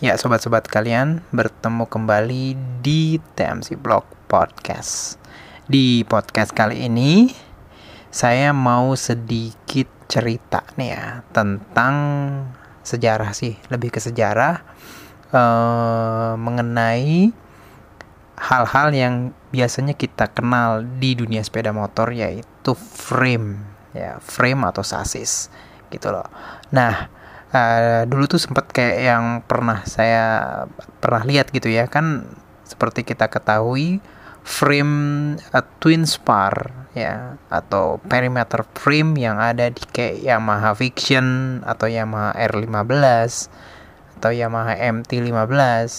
Ya, sobat-sobat kalian, bertemu kembali di TMC Blog Podcast. Di podcast kali ini, saya mau sedikit cerita nih ya tentang sejarah sih, lebih ke sejarah eh, mengenai hal-hal yang biasanya kita kenal di dunia sepeda motor yaitu frame, ya frame atau sasis gitu loh. Nah, uh, dulu tuh sempat kayak yang pernah saya pernah lihat gitu ya kan seperti kita ketahui frame uh, twin spar ya atau perimeter frame yang ada di kayak Yamaha Fiction atau Yamaha R15 atau Yamaha MT15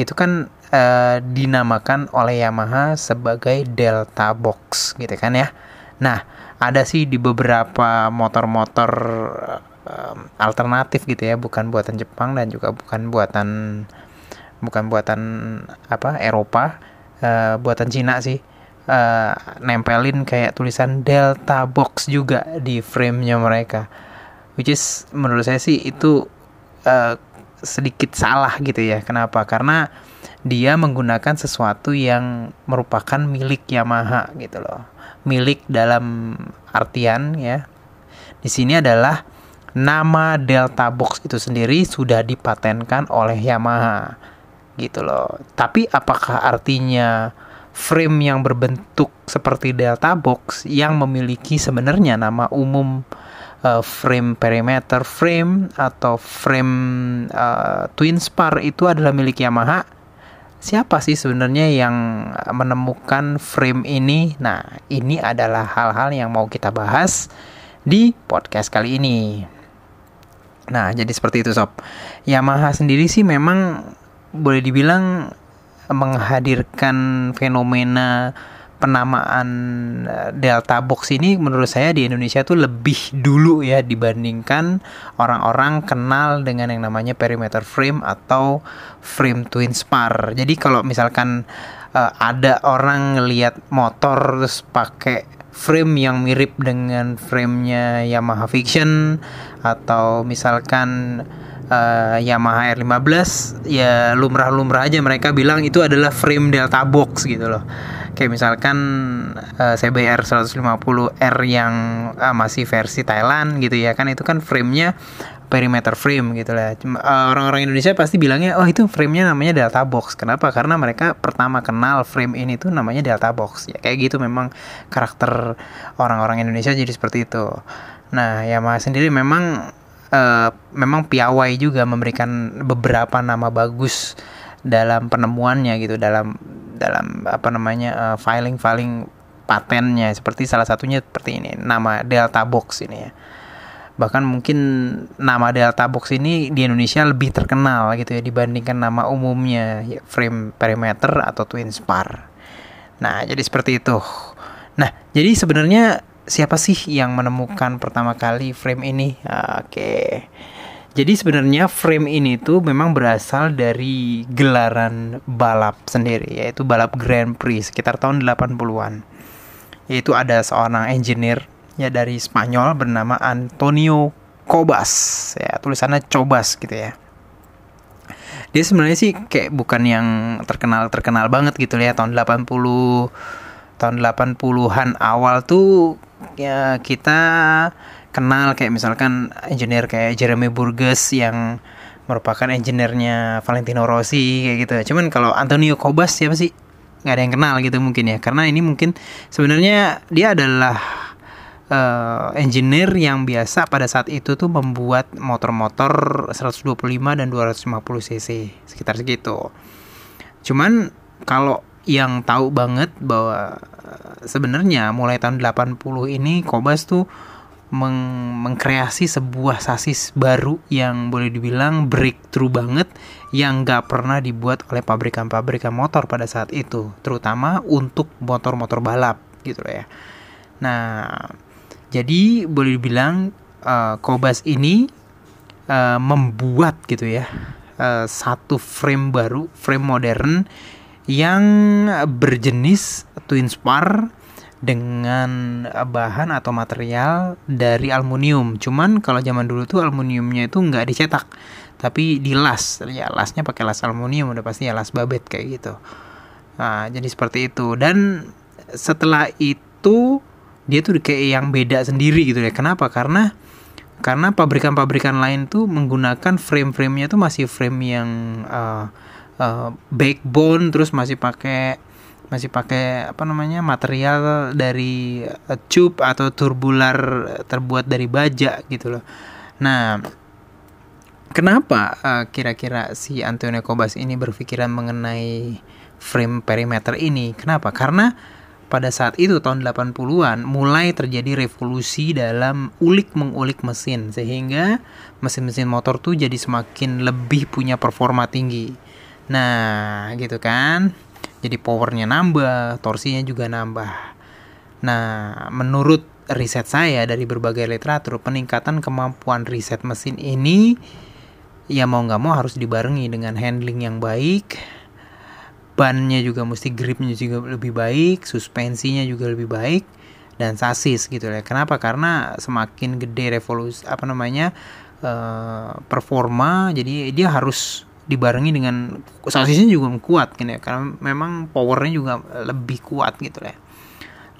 itu kan uh, dinamakan oleh Yamaha sebagai Delta Box gitu kan ya. Nah, ada sih di beberapa motor-motor um, alternatif gitu ya bukan buatan Jepang dan juga bukan buatan bukan buatan apa Eropa uh, buatan Cina sih. Uh, nempelin kayak tulisan Delta Box juga di framenya mereka. Which is menurut saya sih itu uh, sedikit salah gitu ya. Kenapa? Karena dia menggunakan sesuatu yang merupakan milik Yamaha gitu loh. Milik dalam artian ya. Di sini adalah nama Delta Box itu sendiri sudah dipatenkan oleh Yamaha gitu loh. Tapi apakah artinya frame yang berbentuk seperti Delta Box yang memiliki sebenarnya nama umum uh, frame perimeter frame atau frame uh, twin spar itu adalah milik Yamaha? Siapa sih sebenarnya yang menemukan frame ini? Nah, ini adalah hal-hal yang mau kita bahas di podcast kali ini. Nah, jadi seperti itu sob. Yamaha sendiri sih memang boleh dibilang menghadirkan fenomena penamaan eh, Delta Box ini menurut saya di Indonesia tuh lebih dulu ya dibandingkan orang-orang kenal dengan yang namanya perimeter frame atau frame twin spar. Jadi kalau misalkan uh, ada orang ngelihat motor terus pakai frame yang mirip dengan framenya Yamaha Fiction atau misalkan uh, Yamaha R15 ya lumrah-lumrah aja mereka bilang itu adalah frame Delta Box gitu loh. Kayak misalkan uh, CBR 150R yang uh, masih versi Thailand gitu ya kan itu kan framenya perimeter frame gitu lah. Uh, orang-orang Indonesia pasti bilangnya, oh itu framenya namanya Delta Box. Kenapa? Karena mereka pertama kenal frame ini tuh namanya Delta Box. Ya kayak gitu memang karakter orang-orang Indonesia jadi seperti itu. Nah, Yamaha sendiri memang uh, memang piawai juga memberikan beberapa nama bagus dalam penemuannya gitu dalam dalam apa namanya uh, filing filing patennya seperti salah satunya seperti ini nama Delta Box ini ya bahkan mungkin nama Delta Box ini di Indonesia lebih terkenal gitu ya dibandingkan nama umumnya ya, frame perimeter atau twin spar. Nah, jadi seperti itu. Nah, jadi sebenarnya siapa sih yang menemukan pertama kali frame ini? Oke. Jadi sebenarnya frame ini tuh memang berasal dari gelaran balap sendiri yaitu balap Grand Prix sekitar tahun 80-an. Yaitu ada seorang engineer ya dari Spanyol bernama Antonio Cobas ya tulisannya Cobas gitu ya dia sebenarnya sih kayak bukan yang terkenal terkenal banget gitu ya tahun 80 tahun 80-an awal tuh ya kita kenal kayak misalkan engineer kayak Jeremy Burgess yang merupakan engineer-nya Valentino Rossi kayak gitu. Cuman kalau Antonio Cobas siapa sih? nggak ada yang kenal gitu mungkin ya. Karena ini mungkin sebenarnya dia adalah uh, engineer yang biasa pada saat itu tuh membuat motor-motor 125 dan 250 cc sekitar segitu. Cuman kalau yang tahu banget bahwa uh, sebenarnya mulai tahun 80 ini Kobas tuh meng mengkreasi sebuah sasis baru yang boleh dibilang breakthrough banget yang gak pernah dibuat oleh pabrikan-pabrikan motor pada saat itu terutama untuk motor-motor balap gitu ya nah jadi boleh dibilang uh, Kobas ini uh, membuat gitu ya uh, satu frame baru, frame modern yang berjenis twin spar dengan bahan atau material dari aluminium. Cuman kalau zaman dulu tuh aluminiumnya itu nggak dicetak, tapi dilas. Ya lasnya pakai las aluminium udah pasti ya las babet kayak gitu. Nah, jadi seperti itu. Dan setelah itu dia tuh kayak yang beda sendiri gitu ya. Kenapa? Karena karena pabrikan-pabrikan lain tuh menggunakan frame-framenya tuh masih frame yang uh, uh, backbone terus masih pakai masih pakai apa namanya material dari uh, tube atau turbular terbuat dari baja gitu loh. Nah, kenapa uh, kira-kira si Antonio Kobas ini berpikiran mengenai frame perimeter ini? Kenapa? Karena pada saat itu tahun 80-an mulai terjadi revolusi dalam ulik mengulik mesin sehingga mesin-mesin motor tuh jadi semakin lebih punya performa tinggi. Nah, gitu kan. Jadi powernya nambah, torsinya juga nambah. Nah, menurut riset saya dari berbagai literatur, peningkatan kemampuan riset mesin ini ya mau nggak mau harus dibarengi dengan handling yang baik, bannya juga mesti gripnya juga lebih baik, suspensinya juga lebih baik dan sasis gitu ya. Kenapa? Karena semakin gede revolusi apa namanya uh, performa, jadi dia harus dibarengi dengan sasisnya juga kuat gitu ya. Karena memang powernya juga lebih kuat gitu ya.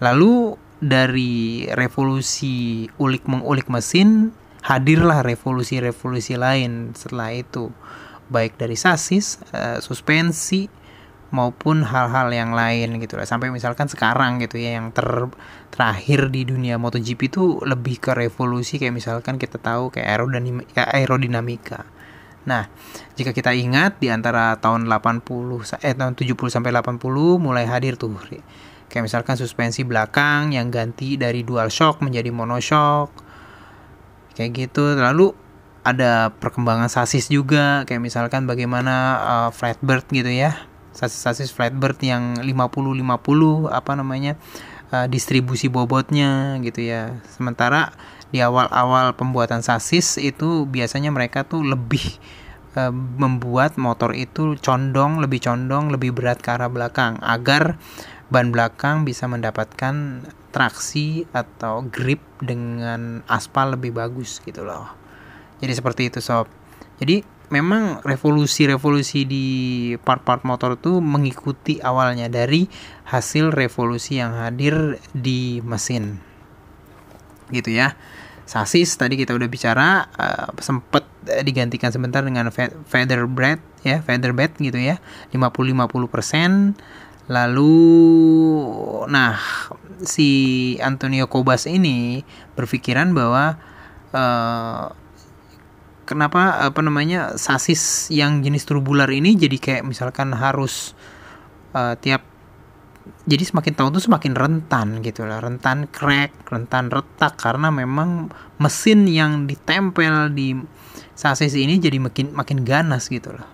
Lalu dari revolusi ulik mengulik mesin hadirlah revolusi-revolusi lain setelah itu baik dari sasis, uh, suspensi, maupun hal-hal yang lain gitu lah sampai misalkan sekarang gitu ya yang ter terakhir di dunia MotoGP itu lebih ke revolusi kayak misalkan kita tahu kayak aerodinamika, aerodinamika. Nah, jika kita ingat di antara tahun 80 eh tahun 70 sampai 80 mulai hadir tuh kayak misalkan suspensi belakang yang ganti dari dual shock menjadi monoshock. Kayak gitu. Lalu ada perkembangan sasis juga kayak misalkan bagaimana uh, flatbird gitu ya sasis-sasis flatbird yang 50-50 apa namanya uh, distribusi bobotnya gitu ya. Sementara di awal-awal pembuatan sasis itu biasanya mereka tuh lebih uh, membuat motor itu condong lebih condong lebih berat ke arah belakang agar ban belakang bisa mendapatkan traksi atau grip dengan aspal lebih bagus gitu loh. Jadi seperti itu sob. Jadi memang revolusi-revolusi di part-part motor itu mengikuti awalnya dari hasil revolusi yang hadir di mesin. Gitu ya. Sasis tadi kita udah bicara uh, sempet digantikan sebentar dengan feather bed ya feather bed gitu ya 50-50% lalu nah si Antonio Kobas ini berpikiran bahwa uh, kenapa apa namanya sasis yang jenis turbular ini jadi kayak misalkan harus uh, tiap jadi semakin tahun tuh semakin rentan gitu lah rentan crack rentan retak karena memang mesin yang ditempel di sasis ini jadi makin makin ganas gitu loh.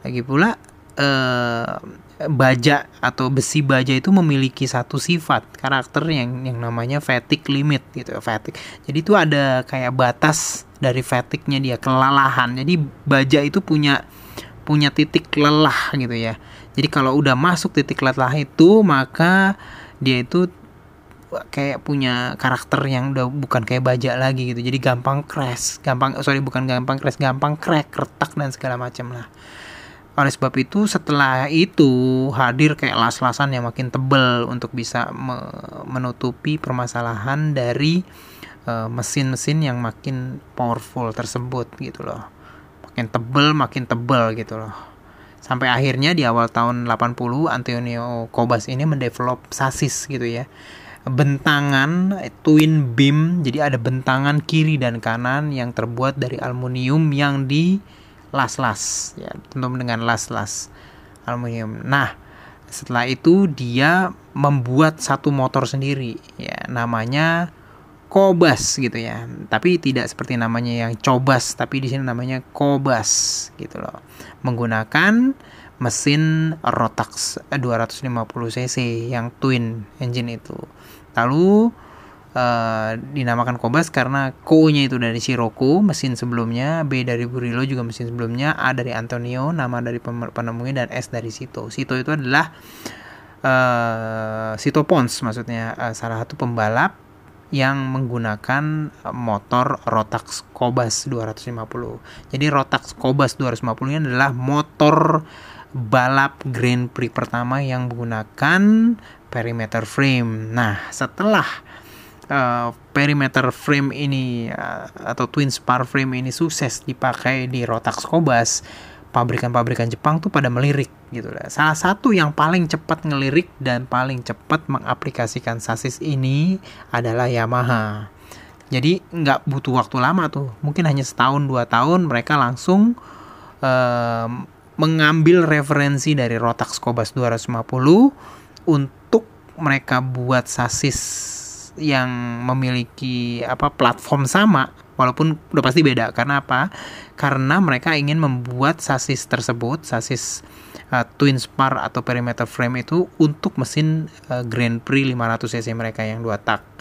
Lagi pula uh, baja atau besi baja itu memiliki satu sifat karakter yang yang namanya fatigue limit gitu fatigue. Jadi itu ada kayak batas dari fatigue-nya dia kelelahan. Jadi baja itu punya punya titik lelah gitu ya. Jadi kalau udah masuk titik lelah itu maka dia itu kayak punya karakter yang udah bukan kayak baja lagi gitu. Jadi gampang crash gampang sorry bukan gampang crash gampang crack retak dan segala macam lah. Oleh sebab itu setelah itu hadir kayak las-lasan yang makin tebel untuk bisa me menutupi permasalahan dari mesin-mesin uh, yang makin powerful tersebut gitu loh. Makin tebel, makin tebel gitu loh. Sampai akhirnya di awal tahun 80 Antonio Kobas ini mendevelop sasis gitu ya. Bentangan twin beam, jadi ada bentangan kiri dan kanan yang terbuat dari aluminium yang di las-las ya tentu dengan las-las aluminium nah setelah itu dia membuat satu motor sendiri ya namanya Kobas gitu ya. Tapi tidak seperti namanya yang Cobas tapi di sini namanya Kobas gitu loh. Menggunakan mesin Rotax 250 cc yang twin engine itu. Lalu Uh, dinamakan Kobas karena Ko-nya itu dari Sirocco mesin sebelumnya, B dari Burillo juga mesin sebelumnya, A dari Antonio nama dari penemunya dan S dari Sito. Sito itu adalah uh, Sito Pons maksudnya uh, salah satu pembalap yang menggunakan motor Rotax Cobas 250. Jadi Rotax Cobas 250 ini adalah motor balap Grand Prix pertama yang menggunakan perimeter frame. Nah, setelah uh, perimeter frame ini uh, atau twin spar frame ini sukses dipakai di Rotax Cobas, pabrikan-pabrikan Jepang tuh pada melirik gitu lah. Salah satu yang paling cepat ngelirik dan paling cepat mengaplikasikan sasis ini adalah Yamaha. Jadi nggak butuh waktu lama tuh, mungkin hanya setahun dua tahun mereka langsung uh, mengambil referensi dari Rotax Cobas 250 untuk mereka buat sasis yang memiliki apa platform sama walaupun udah pasti beda karena apa karena mereka ingin membuat sasis tersebut sasis uh, twin spar atau perimeter frame itu untuk mesin uh, Grand Prix 500 cc mereka yang dua tak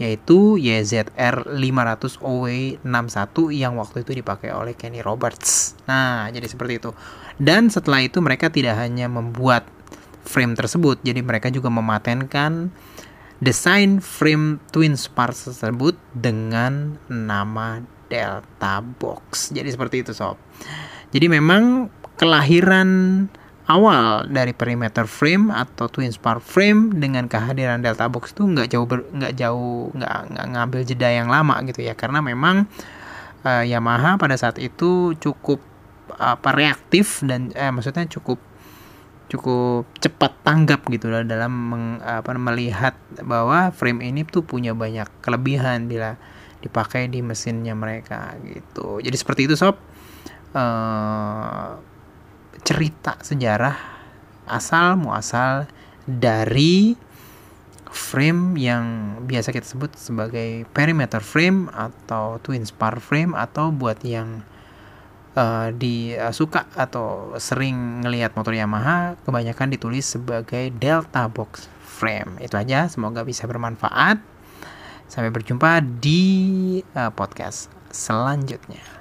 yaitu YZR 500 OW61 yang waktu itu dipakai oleh Kenny Roberts. Nah, jadi seperti itu. Dan setelah itu mereka tidak hanya membuat frame tersebut, jadi mereka juga mematenkan desain frame twin spar tersebut dengan nama Delta Box. Jadi seperti itu sob. Jadi memang kelahiran awal dari perimeter frame atau twin spar frame dengan kehadiran Delta Box itu nggak jauh nggak jauh nggak nggak ngambil jeda yang lama gitu ya karena memang uh, Yamaha pada saat itu cukup apa reaktif dan eh, maksudnya cukup cukup cepat tanggap gitu loh dalam meng, apa, melihat bahwa frame ini tuh punya banyak kelebihan bila dipakai di mesinnya mereka gitu. Jadi seperti itu sob. Uh, cerita sejarah asal muasal dari frame yang biasa kita sebut sebagai perimeter frame atau twin spar frame atau buat yang uh, di uh, suka atau sering ngelihat motor Yamaha kebanyakan ditulis sebagai Delta Box Frame. Itu aja, semoga bisa bermanfaat. Sampai berjumpa di uh, podcast selanjutnya.